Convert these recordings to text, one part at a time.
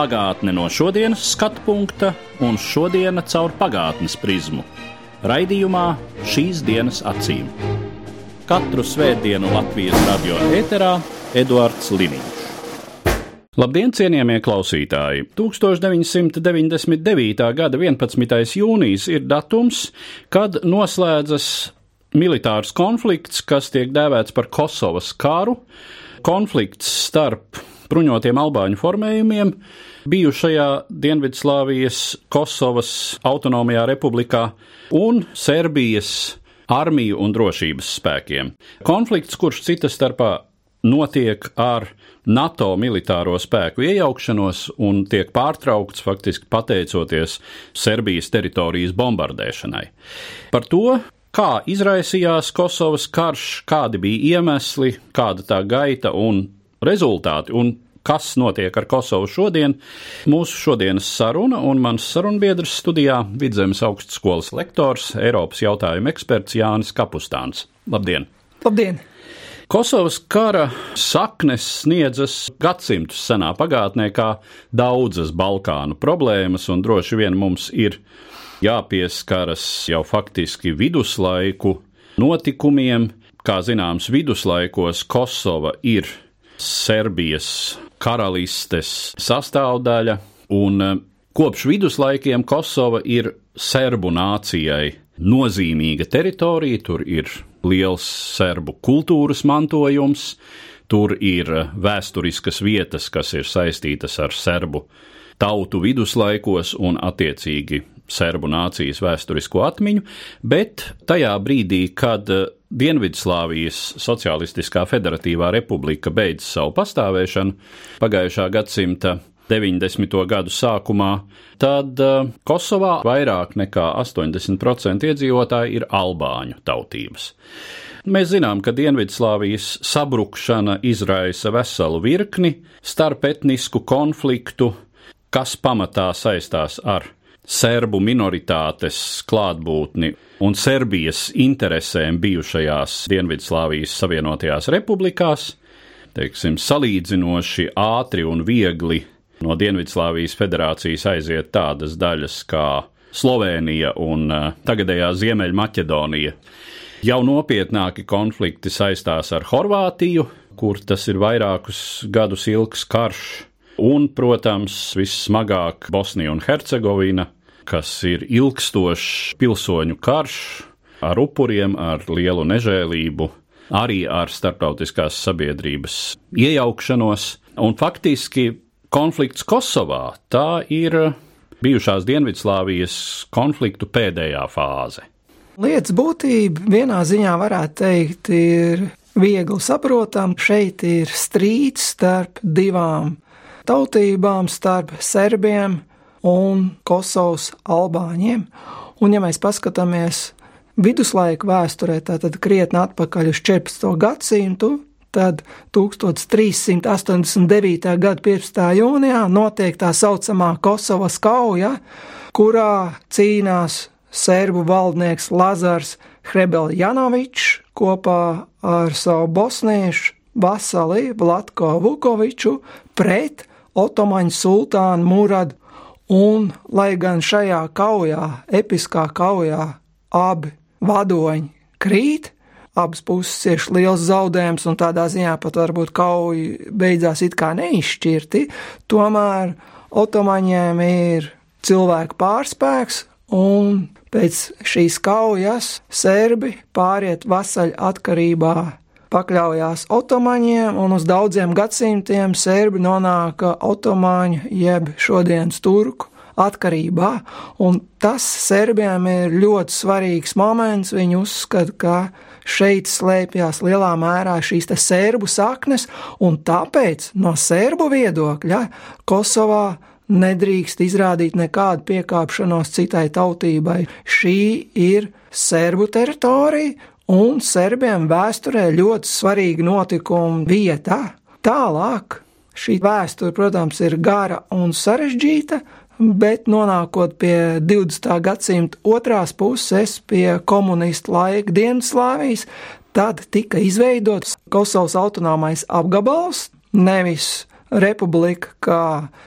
Pagātne no šodienas skatu punkta un šodienas caur pagātnes prizmu. Raidījumā šīs dienas acīm. Katru svētdienu Latvijas radio eterā Eduards Liniņš. Labdien, cienījamie klausītāji! 1999. gada 11. jūnijas ir datums, kad noslēdzas militārs konflikts, kas tiek dēvēts par Kosovas karu. Konflikts starp bruņotiem albāņu formējumiem bijušajā Dienvidslāvijas Kosovas autonomajā republikā un Serbijas armiju un drošības spēkiem. Konflikts, kurš cita starpā notiek ar NATO militāro spēku iejaukšanos un tiek pārtraukts faktiski pateicoties Serbijas teritorijas bombardēšanai. Par to, kā izraisījās Kosovas karš, kādi bija iemesli, kāda tā gaita un rezultāti, un kas notiek ar Kosovu šodien, mūsu šodienas saruna un mans sarunbiedrs studijā Vidzemes augstskolas lektors, Eiropas jautājumu eksperts Jānis Kapustāns. Labdien! Labdien! Kosovas kara saknes sniedzas gadsimtus senā pagātnē, kā daudzas Balkānu problēmas, un droši vien mums ir jāpieskaras jau faktiski viduslaiku notikumiem. Kā zināms, viduslaikos Kosova ir Serbijas karalistes sastāvdaļa, un eh, kopš viduslaikiem Kosova ir serbu nācijai nozīmīga teritorija, tur ir liels serbu kultūras mantojums, tur ir vēsturiskas vietas, kas ir saistītas ar serbu tautu viduslaikos un attiecīgi serbu nācijas vēsturisko atmiņu, bet tajā brīdī, kad Dienvidslāvijas Socialistiskā Federatīvā republika beidz savu pastāvēšanu pagājušā gadsimta 90. gadu sākumā, tad Kosovā vairāk nekā 80% iedzīvotāji ir albāņu tautības. Mēs zinām, ka Dienvidslāvijas sabrukšana izraisa veselu virkni starpetnisku konfliktu, kas pamatā saistās ar serbu minoritātes klātbūtni un Serbijas interesēm bijušajās Dienvidslāvijas Savienotajās republikās, teiksim, salīdzinoši ātri un viegli no Dienvidslāvijas federācijas aiziet tādas daļas kā Slovenija un uh, tagadējā Ziemeļmaķedonija. Jau nopietnāki konflikti saistās ar Horvātiju, kur tas ir vairākus gadus ilgs karš, un, protams, vissmagāk Bosnija un Hercegovina, kas ir ilgstošs pilsoņu karš ar upuriem, ar lielu nežēlību, arī ar starptautiskās sabiedrības iejaukšanos. Un faktiski konflikts Kosovā tā ir bijušās Dienvidslāvijas konfliktu pēdējā fāze. Lietas būtība vienā ziņā varētu teikt ir viegli saprotama. Šeit ir strīds starp divām tautībām, starp serbiem un Kosovas albāņiem. Un, ja mēs paskatāmies viduslaiku vēsturē, tad krietni atpakaļ uz 14. gadsimtu, tad 1389. gada 15. jūnijā notiek tā saucamā Kosovas kauja, kurā cīnās serbu valdnieks Lazars Hrebeljanovičs kopā ar savu bosniešu vasali Vlatko Vukoviču pret Otomaņu sultānu Muradu Un, lai gan šajā kaujā, episkā kaujā, abi vadoņi krīt, abas puses cieš liels zaudējums, un tādā ziņā pat varbūt kauja beidzās it kā neizšķirti, tomēr otomaņiem ir cilvēku pārspēks, un pēc šīs kaujas serbi pāriet vasaļu atkarībā pakļaujās otomaņiem, un uz daudziem gadsimtiem serbi nonāk otomāņu jeb šodienas turku atkarībā, un tas serbiem ir ļoti svarīgs moments. Viņi uzskata, ka šeit slēpjas lielā mērā šīs serbu saknes, un tāpēc no serbu viedokļa Kosovā nedrīkst izrādīt nekādu piekāpšanos citai tautībai. Šī ir serbu teritorija, un serbiem vēsturē ļoti svarīga notikuma vieta. Tālāk šī vēsture, protams, ir gara un sarežģīta, bet nonākot pie 20. gadsimta otrās puses, pie komunistu laika Dienvidslāvijas, tad tika izveidots Kosovas autonomais apgabals, nevis republika kā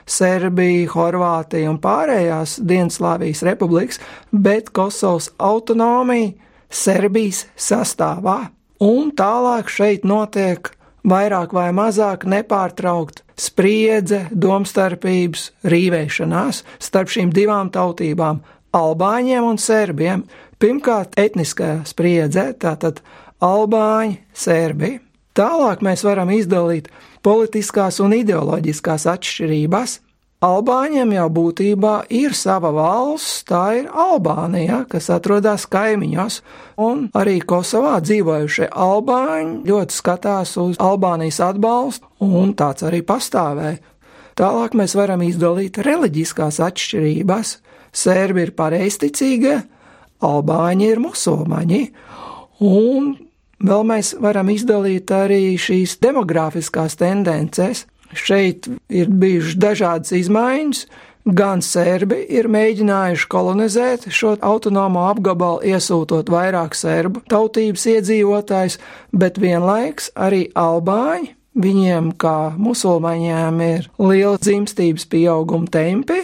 Serbija, Horvātija un pārējās Dienvidslāvijas republikas, bet Kosovas autonomija Serbijas sastāvā. Un tālāk šeit notiek vairāk vai mazāk nepārtraukt spriedze, domstarpības, rīvēšanās starp šīm divām tautībām - albāņiem un serbiem. Pirmkārt, etniskā spriedze, tātad albāņi, serbi. Tālāk mēs varam izdalīt politiskās un ideoloģiskās atšķirības, Albāņiem jau būtībā ir sava valsts, tā ir Albānija, kas atrodas kaimiņos, un arī Kosovā dzīvojušie albāņi ļoti skatās uz Albānijas atbalstu, un tāds arī pastāvēja. Tālāk mēs varam izdalīt reliģiskās atšķirības. Sērbi ir pareizticīgie, albāņi ir musulmaņi, un vēl mēs varam izdalīt arī šīs demogrāfiskās tendences. Šeit ir bijušas dažādas izmaiņas. Gan serbi ir mēģinājuši kolonizēt šo autonomo apgabalu, iesūtot vairāk serbu tautības iedzīvotājus, bet vienlaiks arī albāņi, viņiem kā musulmaņiem ir liela dzimstības pieauguma tempi,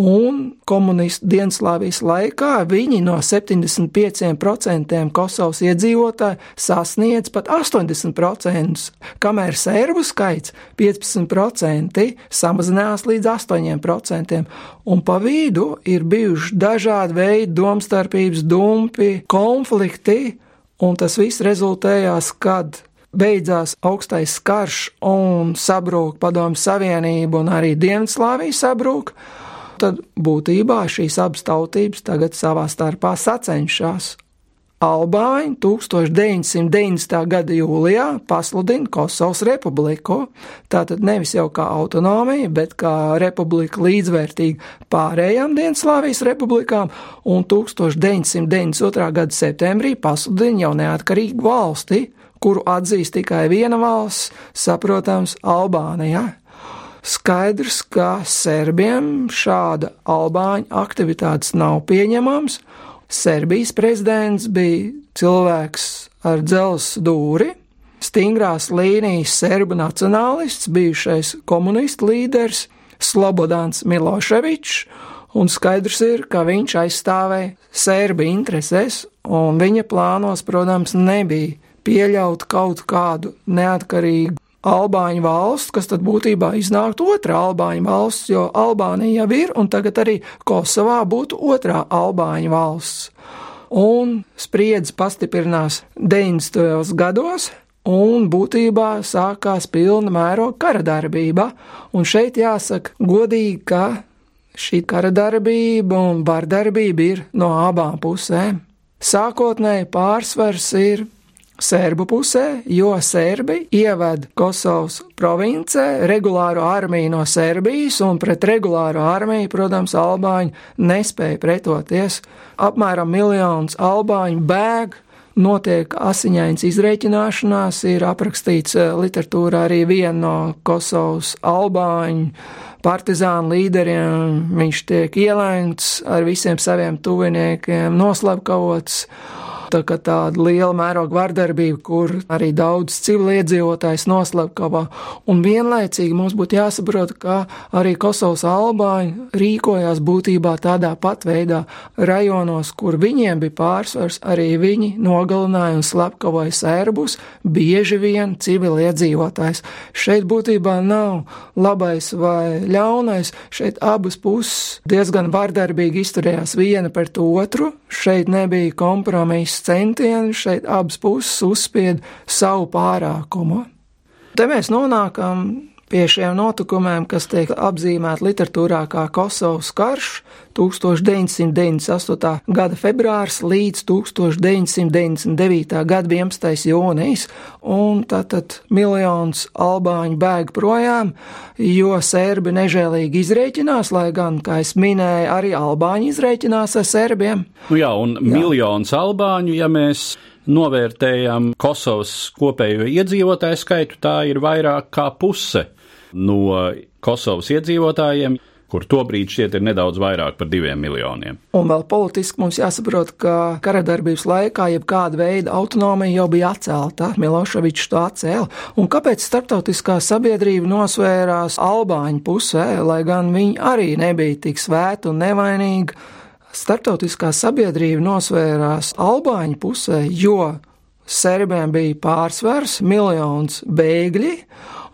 un komunistu Dienslāvijas laikā viņi no 75% Kosovas iedzīvotāju sasniedz pat 80%, kamēr serbu skaits 15% samazinās līdz 8%, un pa vidu ir bijuši dažādi veidi domstarpības, dumpi, konflikti, un tas viss rezultējās, kad beidzās augstais karš un sabrūk Padomju Savienība un arī Dienvidslāvija sabrūk tad būtībā šīs abas tautības tagad savā starpā sacenšas. Albāņi 1990. gada jūlijā pasludina Kosovas republiku, tātad nevis jau kā autonomija, bet kā republika līdzvērtīga pārējām Dienaslāvijas republikām, un 1992. gada septembrī pasludina jau neatkarīgu valsti, kuru atzīst tikai viena valsts, saprotams, Albānija. Skaidrs, ka serbiem šāda albāņu aktivitātes nav pieņemams. Serbijas prezidents bija cilvēks ar dzelzs dūri, stingrās līnijas serbu nacionālists, bijušais komunistu līderis Slobodāns Miloševičs, un skaidrs ir, ka viņš aizstāvēja serbi intereses, un viņa plānos, protams, nebija pieļaut kaut kādu neatkarīgu Albāņu valsts, kas tad būtībā iznāktu otrā Albāņu valsts, jo Albānija jau ir, un tagad arī Kosovā būtu otrā Albāņu valsts. Un spriedzi pastiprinās 90. gados, un būtībā sākās pilna mēroga kara darbība. Un šeit jāsaka godīgi, ka šī kara darbība un vardarbība ir no abām pusēm. Sākotnēji pārsvars ir Sērbu pusē, jo Sērbi ievada Kosovas provincē regulāro armiju no Serbijas, un pret regulāro armiju, protams, Albāņi nespēja pretoties. Apmēram miljons Albāņu bēg, notiek asiņains izreikināšanās, ir aprakstīts eh, literatūrā arī viena no Kosovas Albāņu partizānu līderiem. Viņš tiek ielēgts ar visiem saviem tuviniekiem, noslapkavots tā kā tāda liela mēroga vardarbība, kur arī daudz civiliedzīvotājs noslapkavā. Un vienlaicīgi mums būtu jāsaprot, ka arī Kosovas albāņi rīkojās būtībā tādā pat veidā rajonos, kur viņiem bija pārsvars, arī viņi nogalināja un slepkavoja serbus, bieži vien civiliedzīvotājs. Šeit būtībā nav labais vai ļaunais, šeit abas puses diezgan vardarbīgi izturējās viena pret otru, šeit nebija kompromiss centieni šeit abas puses uzspied savu pārākumu. Te mēs nonākam pie šiem notikumiem, kas tiek apzīmēti literatūrā kā Kosovas karš 1998. gada februārs līdz 1999. gada 11. jūnijas, un tātad miljons albāņu bēg projām, jo serbi nežēlīgi izrēķinās, lai gan, kā es minēju, arī albāņi izrēķinās ar serbiem. Nu jā, un jā. miljons albāņu, ja mēs novērtējam Kosovas kopējo iedzīvotāju skaitu, tā ir vairāk kā puse no Kosovas iedzīvotājiem kur tobrīd šķiet ir nedaudz vairāk par diviem miljoniem. Un vēl politiski mums jāsaprot, ka karadarbības laikā jebkāda veida autonomija jau bija atcelta. Miloševičs to atcēla. Un kāpēc starptautiskā sabiedrība nosvērās Albāņu pusē, lai gan viņi arī nebija tik svēti un nevainīgi? Startautiskā sabiedrība nosvērās Albāņu pusē, jo Serbiem bija pārsvars, miljons bēgļi,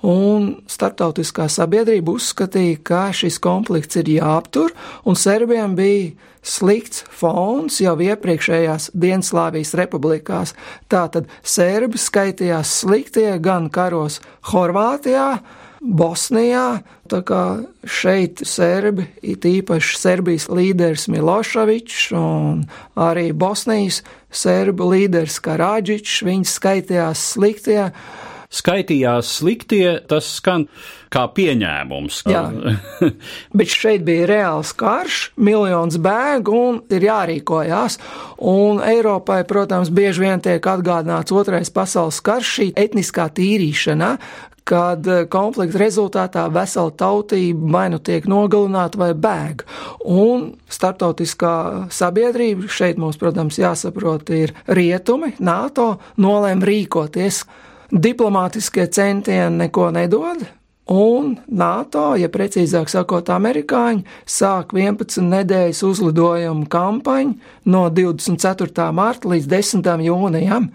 un starptautiskā sabiedrība uzskatīja, ka šis konflikts ir jāaptur, un Serbiem bija slikts fons jau iepriekšējās Dienslāvijas republikās. Tātad serbi skaitījās sliktie gan karos Horvātijā, Bosnijā, tā kā šeit serbi, it īpaši Serbijas līderis Miloševičs un arī Bosnijas serbu līderis Karādžičs, viņi skaitījās sliktie skaitījās sliktie, tas skan kā pieņēmums. Jā, bet šeit bija reāls karš, miljons bēgu un ir jārīkojās. Un Eiropai, protams, bieži vien tiek atgādināts otrais pasaules karš, šī etniskā tīrīšana, kad konflikta rezultātā vesela tautība vai nu tiek nogalināta vai bēg. Un starptautiskā sabiedrība, šeit mums, protams, jāsaprot, ir rietumi, NATO nolēma rīkoties diplomātiskie centieni neko nedod. Un NATO, ja precīzāk sakot, amerikāņi sāk 11 nedēļas uzlidojumu kampaņu no 24. marta līdz 10. jūnijam,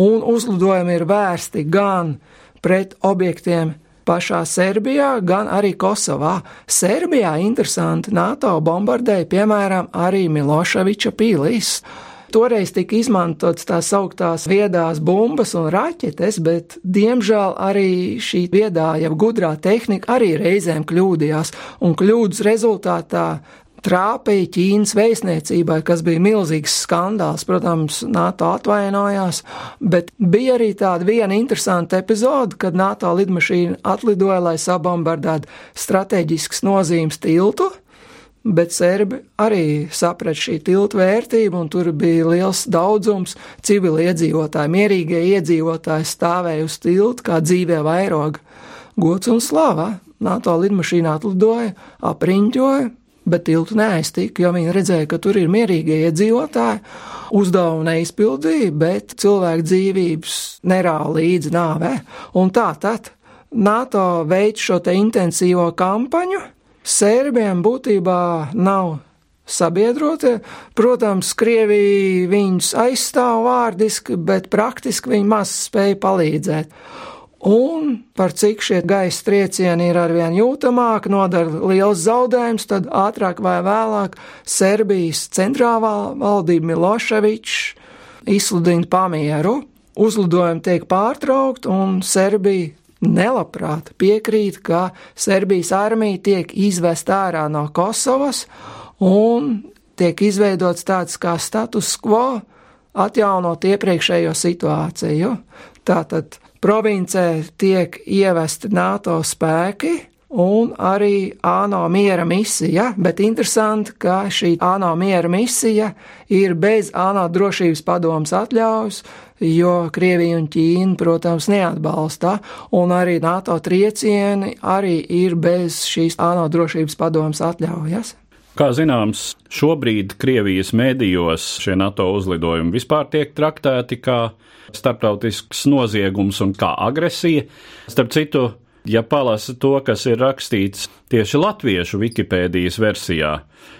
un uzlidojumi ir vērsti gan pret objektiem pašā Serbijā, gan arī Kosovā. Serbijā interesanti NATO bombardēja piemēram arī Miloševiča pīlīs. Toreiz tika izmantotas tās augtās viedās bumbas un raķetes, bet diemžēl arī šī viedā, jau gudrā tehnika arī reizēm kļūdījās, un kļūdas rezultātā trāpīja Ķīnas vēstniecībai, kas bija milzīgs skandāls. Protams, NATO atvainojās, bet bija arī tāda viena interesanta epizode, kad NATO lidmašīna atlidoja, lai sabombardētu strateģisks nozīmes tiltu Bet serbi arī saprata šī tilta vērtību, un tur bija liels daudzums civili iedzīvotāji. Mierīgie iedzīvotāji stāvēja uz tilta kā dzīvē vairoga. Gods un slava! NATO lidmašīnā atlidoja, apriņķoja, bet tiltu neaiztika, jo viņi redzēja, ka tur ir mierīgie iedzīvotāji. Uzdevumu neizpildīja, bet cilvēku dzīvības nerāva līdzi nāvē. Un tā tad NATO veids šo te intensīvo kampaņu Sērbiem būtībā nav sabiedrotie. Protams, Krievija viņus aizstāv vārdiski, bet praktiski viņi maz spēja palīdzēt. Un par cik šie gaisa triecieni ir arvien jūtamāki, nodara liels zaudējums, tad ātrāk vai vēlāk Serbijas centrālā valdība Miloševičs izsludina pamieru, uzlidojumi tiek pārtraukti un Serbija nelabprāt piekrīt, ka Serbijas armija tiek izvest ārā no Kosovas un tiek izveidots tāds kā status quo, atjaunot iepriekšējo situāciju. Tātad provincē tiek ievesti NATO spēki, un arī ANO miera misija, bet interesanti, ka šī ANO miera misija ir bez ANO drošības padomas atļaujas, jo Krievija un Ķīna, protams, neatbalsta, un arī NATO triecieni arī ir bez šīs ANO drošības padomas atļaujas. Kā zināms, šobrīd Krievijas mēdījos šie NATO uzlidojumi vispār tiek traktēti kā starptautisks noziegums un kā agresija. Starp citu, ja palasa to, kas ir rakstīts tieši latviešu Wikipēdijas versijā,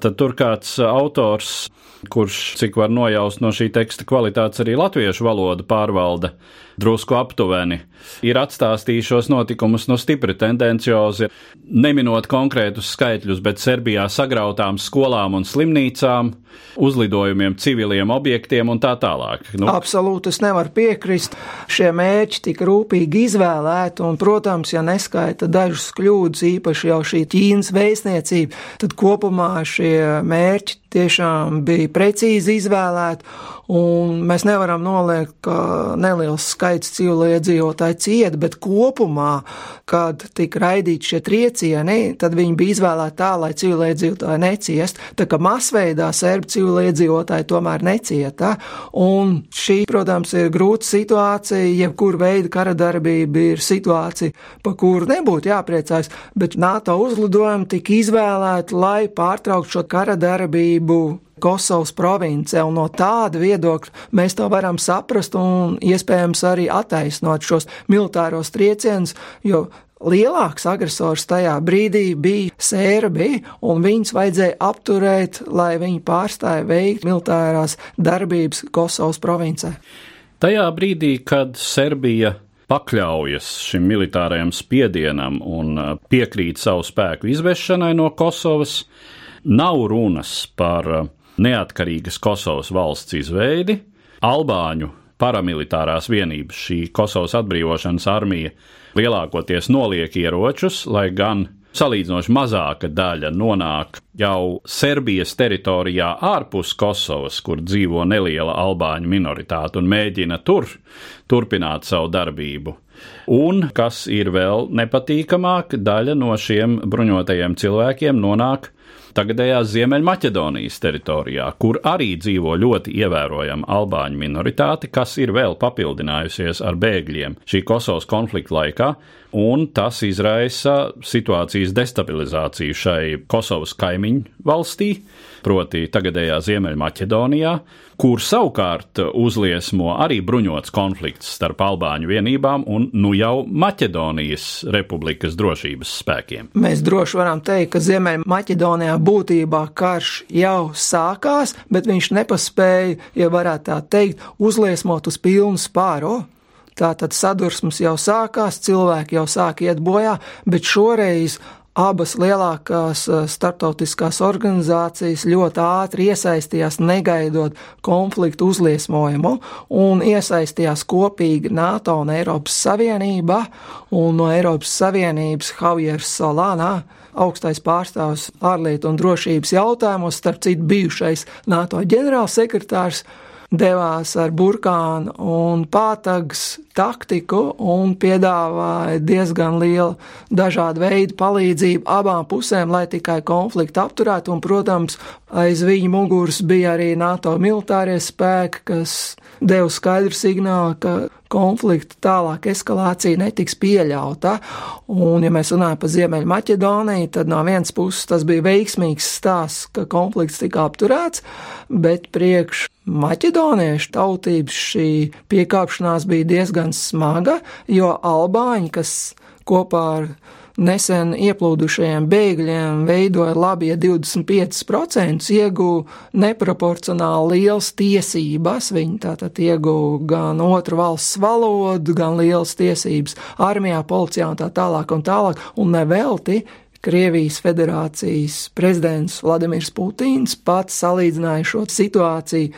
tad tur kāds autors kurš, cik var nojaust no šī teksta kvalitātes, arī latviešu valodu pārvalda drusku aptuveni, ir atstāstījis šos notikumus no stipri tendenciozi, neminot konkrētus skaitļus, bet Serbijā sagrautām skolām un slimnīcām, uzlidojumiem civiliem objektiem un tā tālāk. Nu. Absolūti, es nevaru piekrist. Šie mērķi tika rūpīgi izvēlēti, un, protams, ja neskaita dažus kļūdus, īpaši jau šī Ķīnas vēstniecība, tad kopumā šie mērķi tiešām bija precīzi izvēlēti, un mēs nevaram noliekt, ka neliels skaits civiliedzīvotāji cieta, bet kopumā, kad tika raidīti šie triecieni, tad viņi bija izvēlēti tā, lai civiliedzīvotāji neciest, tā ka masveidā serbu civiliedzīvotāji tomēr necieta, un šī, protams, ir grūta situācija, jebkur veida kara darbība ir situācija, pa kuru nebūtu jāpriecājas, bet NATO uzlidojumi tika izvēlēti, lai pārtrauktu šo kara darbību Kosovas provincē, un no tāda viedokļa mēs to varam saprast un iespējams arī attaisnot šos militāros triecienus, jo lielāks agresors tajā brīdī bija Sērbi, un viņus vajadzēja apturēt, lai viņi pārstāja veikt militārās darbības Kosovas provincē. Tajā brīdī, kad Serbija pakļaujas šim militārajam spiedienam un uh, piekrīt savu spēku izvešanai no Kosovas, nav runas par uh, neatkarīgas Kosovas valsts izveidi, Albāņu paramilitārās vienības, šī Kosovas atbrīvošanas armija lielākoties noliek ieročus, lai gan salīdzinoši mazāka daļa nonāk jau Serbijas teritorijā ārpus Kosovas, kur dzīvo neliela albāņu minoritāte un mēģina tur turpināt savu darbību. Un, kas ir vēl nepatīkamāk, daļa no šiem bruņotajiem cilvēkiem nonāk tagadējās Ziemeļmaķedonijas teritorijā, kur arī dzīvo ļoti ievērojama albāņu minoritāte, kas ir vēl papildinājusies ar bēgļiem šī Kosovas konflikta laikā, un tas izraisa situācijas destabilizāciju šai Kosovas kaimiņu valstī, proti tagadējā Ziemeļmaķedonijā, kur savukārt uzliesmo arī bruņots konflikts starp Albāņu vienībām un nu jau Maķedonijas republikas drošības spēkiem. Mēs droši varam teikt, ka Ziemeļmaķedonijā būtībā karš jau sākās, bet viņš nepaspēja, ja varētu tā teikt, uzliesmot uz pilnu spāru. Tātad sadursmes jau sākās, cilvēki jau sāk iet bojā, bet šoreiz abas lielākās eh, starptautiskās organizācijas ļoti ātri iesaistījās, negaidot konfliktu uzliesmojumu, un iesaistījās kopīgi NATO un Eiropas Savienība, un no Eiropas Savienības Javiers Solānā augstais pārstāvs ārlietu un drošības jautājumos, starp citu bijušais NATO ģenerālsekretārs, devās ar burkānu un pātagas taktiku un piedāvāja diezgan lielu dažādu veidu palīdzību abām pusēm, lai tikai konfliktu apturētu. Un, protams, aiz viņa muguras bija arī NATO militārie spēki, kas deva skaidru signālu, ka konflikta tālāk eskalācija netiks pieļauta. Un, ja mēs runājam par Ziemeļu Maķedoniju, tad no vienas puses tas bija veiksmīgs stāsts, ka konflikts tika apturēts, bet priekš maķedoniešu tautības šī piekāpšanās bija diezgan smaga, jo albāņi, kas kopā ar nesen ieplūdušajiem bēgļiem veidoja labi, ja 25% ieguva neproporcionāli liels tiesības. Viņi tātad ieguva gan otru valsts valodu, gan liels tiesības armijā, policijā un tā tālāk un tālāk, un nevelti Krievijas federācijas prezidents Vladimirs Putins pats salīdzināja šo situāciju,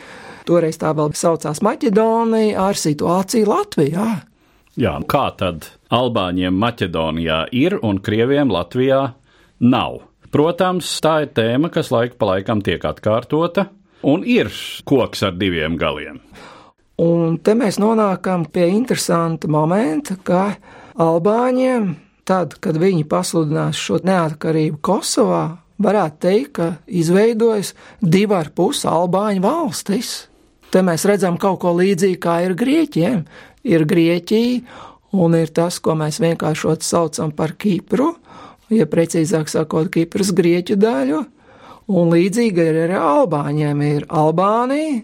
toreiz tā vēl saucās Maķedonija, ar situāciju Latvijā. Jā, kā tad Albāņiem Maķedonijā ir un Krieviem Latvijā nav? Protams, tā ir tēma, kas laika pa laikam tiek atkārtota, un ir koks ar diviem galiem. Un te mēs nonākam pie interesanta momenta, ka Albāņiem tad, kad viņi pasludinās šo neatkarību Kosovā, varētu teikt, ka izveidojas divi ar pusi Albāņu valstis. Te mēs redzam kaut ko līdzīgu kā ir Grieķiem. Ir Grieķija, un ir tas, ko mēs vienkāršot saucam par Kipru, ja precīzāk sakot, Kipras grieķu daļu. Un līdzīgi ir arī Albāņiem. Ir Albānija,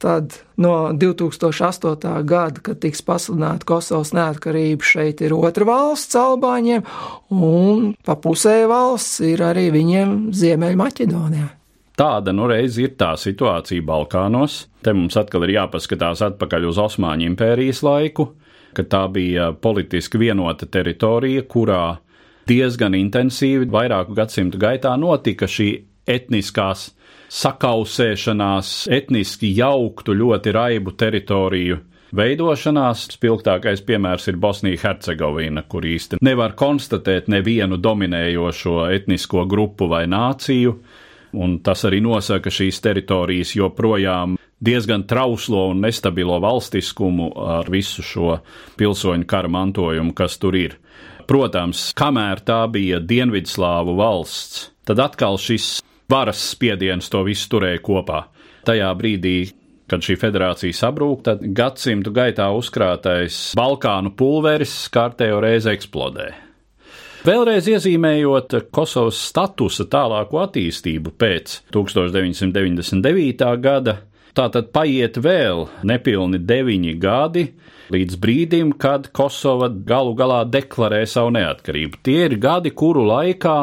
Tad no 2008. gada, kad tiks pasludināta Kosovas neatkarība, šeit ir otra valsts Albāņiem, un pa pusē valsts ir arī viņiem Ziemeļmaķedonijā. Tāda nu reiz ir tā situācija Balkānos. Te mums atkal ir jāpaskatās atpakaļ uz Osmaņu impērijas laiku, kad tā bija politiski vienota teritorija, kurā diezgan intensīvi vairāku gadsimtu gaitā notika šī etniskās sakausēšanās, etniski jauktu, ļoti raibu teritoriju veidošanās. Spilgtākais piemērs ir Bosnija-Hercegovina, kur īsti nevar konstatēt nevienu dominējošo etnisko grupu vai nāciju, un tas arī nosaka šīs teritorijas joprojām diezgan trauslo un nestabilo valstiskumu ar visu šo pilsoņu kara mantojumu, kas tur ir. Protams, kamēr tā bija Dienvidslāvu valsts, tad atkal šis varas spiediens to visu turēja kopā. Tajā brīdī, kad šī federācija sabrūk, tad gadsimtu gaitā uzkrātais Balkānu pulveris kārtējo reizi eksplodē. Vēlreiz iezīmējot Kosovas statusa tālāku attīstību pēc 1999. gada, tātad paiet vēl nepilni deviņi gadi līdz brīdim, kad Kosova galu galā deklarē savu neatkarību. Tie ir gadi, kuru laikā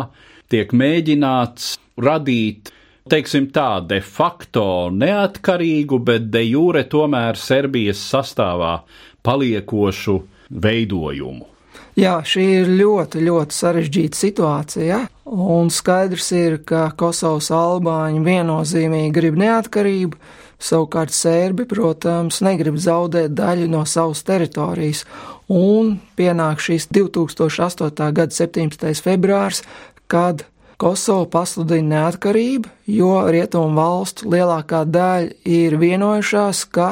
tiek mēģināts radīt teiksim tā, de facto neatkarīgu, bet de jure tomēr Serbijas sastāvā paliekošu veidojumu. Jā, šī ir ļoti, ļoti sarežģīta situācija. Un skaidrs ir, ka Kosovas albāņi viennozīmīgi grib neatkarību, savukārt sērbi, protams, negrib zaudēt daļu no savas teritorijas. Un pienāk šīs 2008. gada 17. februārs, kad Kosovo pasludina neatkarību, jo rietumu valstu lielākā daļa ir vienojušās, ka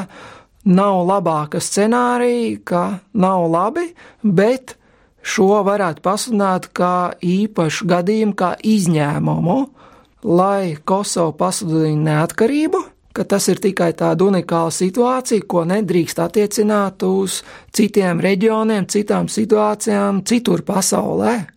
nav labāka scenārija, ka nav labi, bet šo varētu pasludināt kā īpašu gadījumu, kā izņēmumu, lai Kosovo pasludina neatkarību, ka tas ir tikai tāda unikāla situācija, ko nedrīkst attiecināt uz citiem reģioniem, citām situācijām citur pasaulē.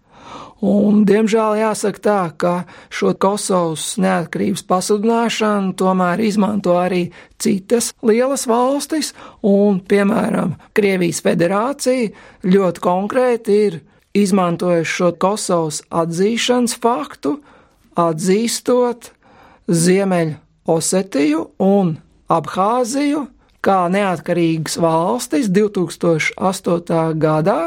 Un, diemžēl jāsaka tā, ka šo Kosovas neatkarības pasludināšanu tomēr izmanto arī citas lielas valstis, un, piemēram, Krievijas federācija ļoti konkrēti ir izmantojuši šo Kosovas atzīšanas faktu, atzīstot Ziemeļu Osetiju un Abhāziju kā neatkarīgas valstis 2008. gadā,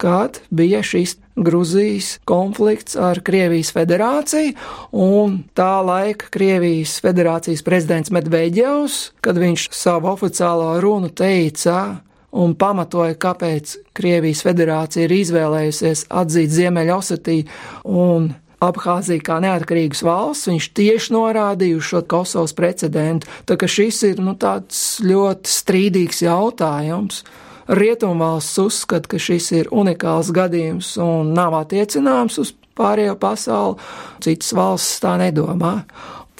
kad bija šis Gruzijas konflikts ar Krievijas federāciju, un tā laika Krievijas federācijas prezidents Medveģevs, kad viņš savu oficiālo runu teica un pamatoja, kāpēc Krievijas federācija ir izvēlējusies atzīt Ziemeļosetiju un Abhāziju kā neatkarīgas valsts, viņš tieši norādīja uz šo Kosovas precedentu. Tā ka šis ir nu, tāds ļoti strīdīgs jautājums. Rietumvalsts uzskata, ka šis ir unikāls gadījums un nav attiecināms uz pārējo pasauli, citas valsts tā nedomā.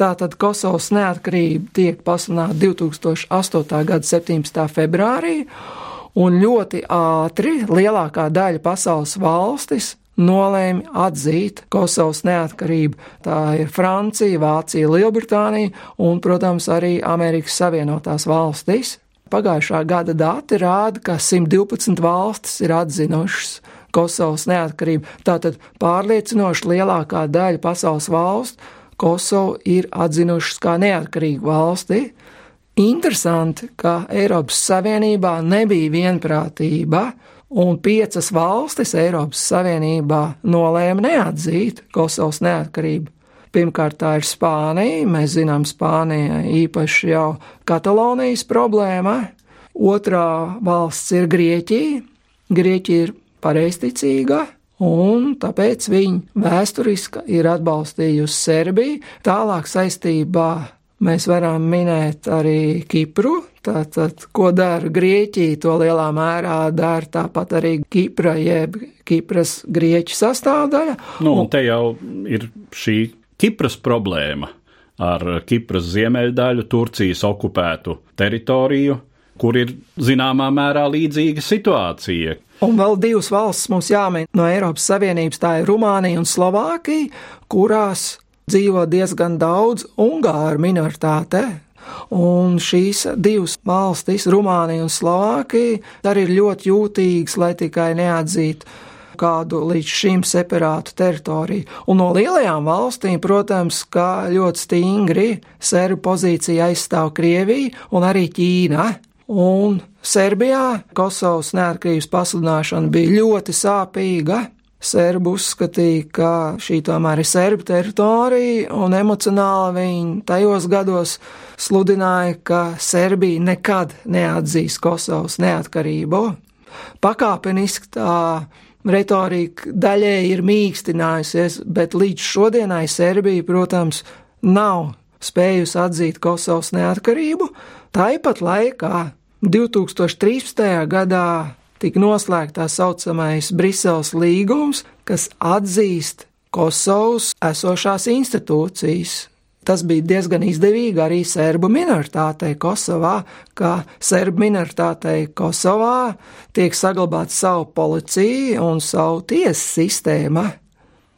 Tātad Kosovas neatkarība tiek pasludināta 2008. gada 17. februārī, un ļoti ātri lielākā daļa pasaules valstis nolēma atzīt Kosovas neatkarību. Tā ir Francija, Vācija, Lielbritānija un, protams, arī Amerikas Savienotās valstis. Pagājušā gada dati rāda, ka 112 valstis ir atzinušas Kosovas neatkarību. Tātad pārliecinoši lielākā daļa pasaules valstu Kosovu ir atzinušas kā neatkarīgu valsti. Interesanti, ka Eiropas Savienībā nebija vienprātība, un piecas valstis Eiropas Savienībā nolēma neatzīt Kosovas neatkarību. Pirmkārt, tā ir Spānija. Mēs zinām, Spānija īpaši jau Katalonijas problēma. Otrā valsts ir Grieķija. Grieķija ir pareizticīga, un tāpēc viņa vēsturiski ir atbalstījusi Serbiju. Tālāk saistībā mēs varam minēt arī Kipru. Tātad, ko dara Grieķija, to lielā mērā dara tāpat arī Kipra, jeb Kipras grieķu sastāvdaļa. Nu, un te jau ir šī Kipras problēma ar Kipras ziemeļdaļu, Turcijas okupētu teritoriju, kur ir zināmā mērā līdzīga situācija. Un vēl divas valsts mums jāmin no Eiropas Savienības, tā ir Rumānija un Slovākija, kurās dzīvo diezgan daudz ungāru minoritāte. Un šīs divas valstis, Rumānija un Slovākija, arī ir ļoti jūtīgas, lai tikai neatzītu kādu līdz šim separātu teritoriju. Un no lielajām valstīm, protams, kā ļoti stingri serbu pozīcija aizstāv Krievija un arī Ķīna. Un Serbijā Kosovas neatkarības pasludināšana bija ļoti sāpīga. Serbi uzskatīja, ka šī tomēr ir serbu teritorija, un emocionāli viņi tajos gados sludināja, ka Serbija nekad neatzīs Kosovas neatkarību. Pakāpeniski tā retorika daļēji ir mīkstinājusies, bet līdz šodienai Serbija, protams, nav spējusi atzīt Kosovas neatkarību. Tāpat laikā 2013. gadā tika noslēgts tā saucamais Briseles līgums, kas atzīst Kosovas esošās institūcijas. Tas bija diezgan izdevīgi arī serbu minoritātei Kosovā, kā serbu minoritātei Kosovā tiek saglabāta savu policiju un savu tiesu sistēmu.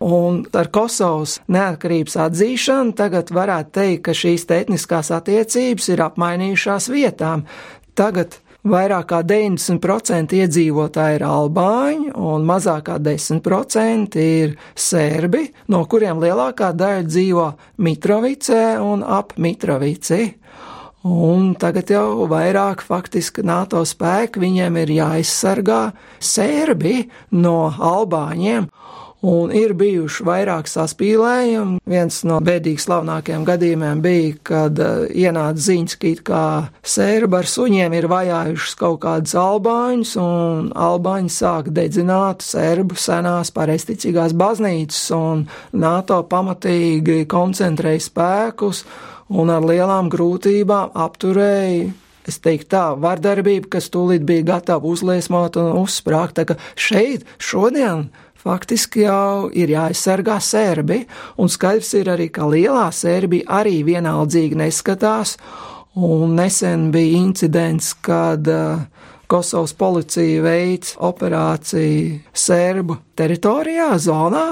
Un ar Kosovas neatkarības atzīšanu tagad varētu teikt, ka šīs etniskās attiecības ir apmainījušās vietām. Tagad Vairāk kā 90% iedzīvotāji ir albāņi, un mazāk kā 10% ir serbi, no kuriem lielākā daļa dzīvo Mitrovicē un ap Mitrovici. Un tagad jau vairāk faktiski NATO spēki viņiem ir jāizsargā serbi no albāņiem, Un ir bijuši vairāk saspīlējumi. Viens no bēdīgi slavnākajiem gadījumiem bija, kad uh, ienāca ziņas, ka it kā sērba ar suņiem ir vajājušas kaut kādus albāņus, un albāņi sāk dedzināt sērbu senās pareisticīgās baznīcas, un NATO pamatīgi koncentrēja spēkus un ar lielām grūtībām apturēja Es teiktu, tā vardarbība, kas tūlīt bija gatava uzliesmot un uzsprāgt, tā ka šeit šodien faktiski jau ir jāaizsargā sērbi, un skaidrs ir arī, ka lielā sērbi arī vienaldzīgi neskatās, un nesen bija incidents, kad uh, Kosovas policija veids operāciju Sērbu teritorijā, zonā,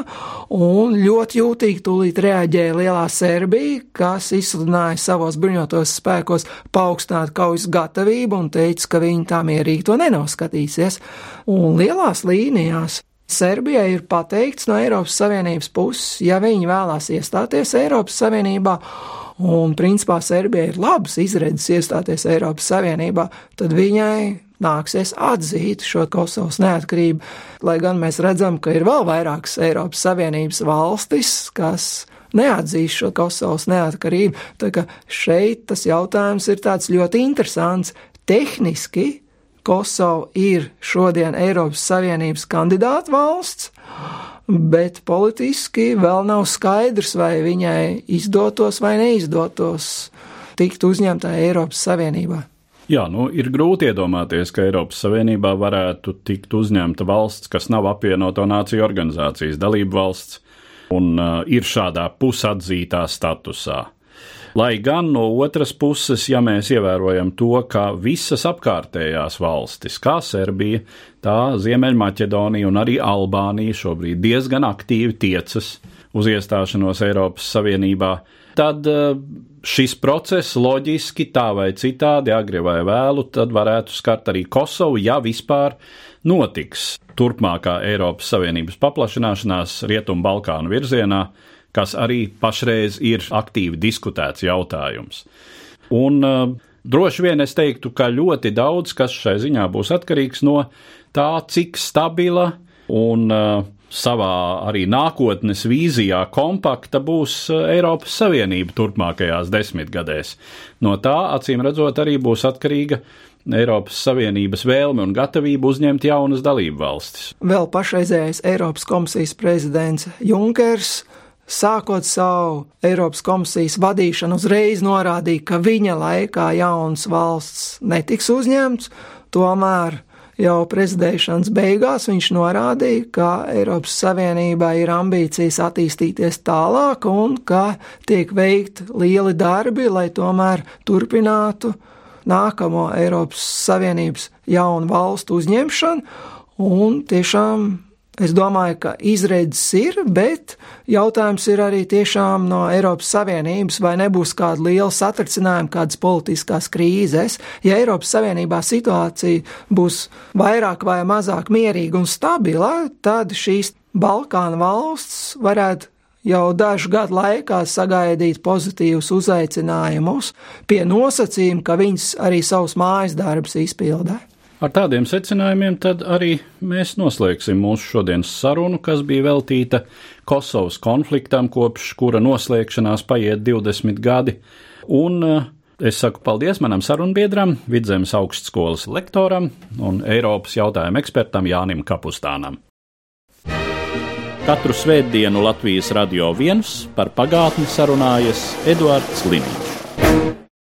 un ļoti jūtīgi tūlīt reaģēja Lielā Serbija, kas izsludināja savos bruņotos spēkos paaugstināt kaujas gatavību un teica, ka viņi tā mierīgi to nenoskatīsies. Un lielās līnijās Serbijai ir pateikts no Eiropas Savienības puses, ja viņi vēlās iestāties Eiropas Savienībā, un principā Serbija ir labs izredzes iestāties Eiropas Savienībā, tad viņai nāksies atzīt šo Kosovas neatkarību, lai gan mēs redzam, ka ir vēl vairākas Eiropas Savienības valstis, kas neatzīs šo Kosovas neatkarību. Tā kā šeit tas jautājums ir tāds ļoti interesants. Tehniski Kosova ir šodien Eiropas Savienības kandidāta valsts, bet politiski vēl nav skaidrs, vai viņai izdotos vai neizdotos tikt uzņemtā Eiropas Savienībā. Jā, nu, ir grūti iedomāties, ka Eiropas Savienībā varētu tikt uzņemta valsts, kas nav apvienoto nāciju organizācijas dalība valsts un uh, ir šādā pusatzītā statusā. Lai gan no otras puses, ja mēs ievērojam to, ka visas apkārtējās valstis, kā Serbija, tā Ziemeļmaķedonija un arī Albānija šobrīd diezgan aktīvi tiecas uz iestāšanos Eiropas Savienībā, tad eh, šis process loģiski tā vai citādi, agri vai vēlu, tad varētu skart arī Kosovu, ja vispār notiks turpmākā Eiropas Savienības paplašināšanās Rietumu Balkānu virzienā, kas arī pašreiz ir aktīvi diskutēts jautājums. Un uh, droši vien es teiktu, ka ļoti daudz kas šai ziņā būs atkarīgs no tā, cik stabila un uh, savā arī nākotnes vīzijā kompakta būs uh, Eiropas Savienība turpmākajās desmitgadēs. No tā, acīm redzot, arī būs atkarīga Eiropas Savienības vēlme un gatavība uzņemt jaunas dalību valstis. Vēl pašreizējais Eiropas komisijas prezidents Junkers sākot savu Eiropas komisijas vadīšanu, uzreiz norādīja, ka viņa laikā jauns valsts netiks uzņemts, tomēr jau prezidēšanas beigās viņš norādīja, ka Eiropas Savienībā ir ambīcijas attīstīties tālāk un ka tiek veikti lieli darbi, lai tomēr turpinātu nākamo Eiropas Savienības jaunu valstu uzņemšanu. Un tiešām Es domāju, ka izredzes ir, bet jautājums ir arī tiešām no Eiropas Savienības, vai nebūs kāda liela satricinājuma, kādas politiskās krīzes. Ja Eiropas Savienībā situācija būs vairāk vai mazāk mierīga un stabila, tad šīs Balkānu valsts varētu jau dažu gadu laikā sagaidīt pozitīvus uzaicinājumus pie nosacījuma, ka viņas arī savus mājas darbus izpildē. Ar tādiem secinājumiem tad arī mēs noslēgsim mūsu šodienas sarunu, kas bija veltīta Kosovas konfliktam, kopš kura noslēgšanās paiet 20 gadi. Un uh, Es saku paldies manam sarunbiedram, Vidzemes augstskolas lektoram un Eiropas jautājumu ekspertam Jānim Kapustānam. Katru svētdienu Latvijas radio viens par pagātni sarunājas Eduards Liniņš.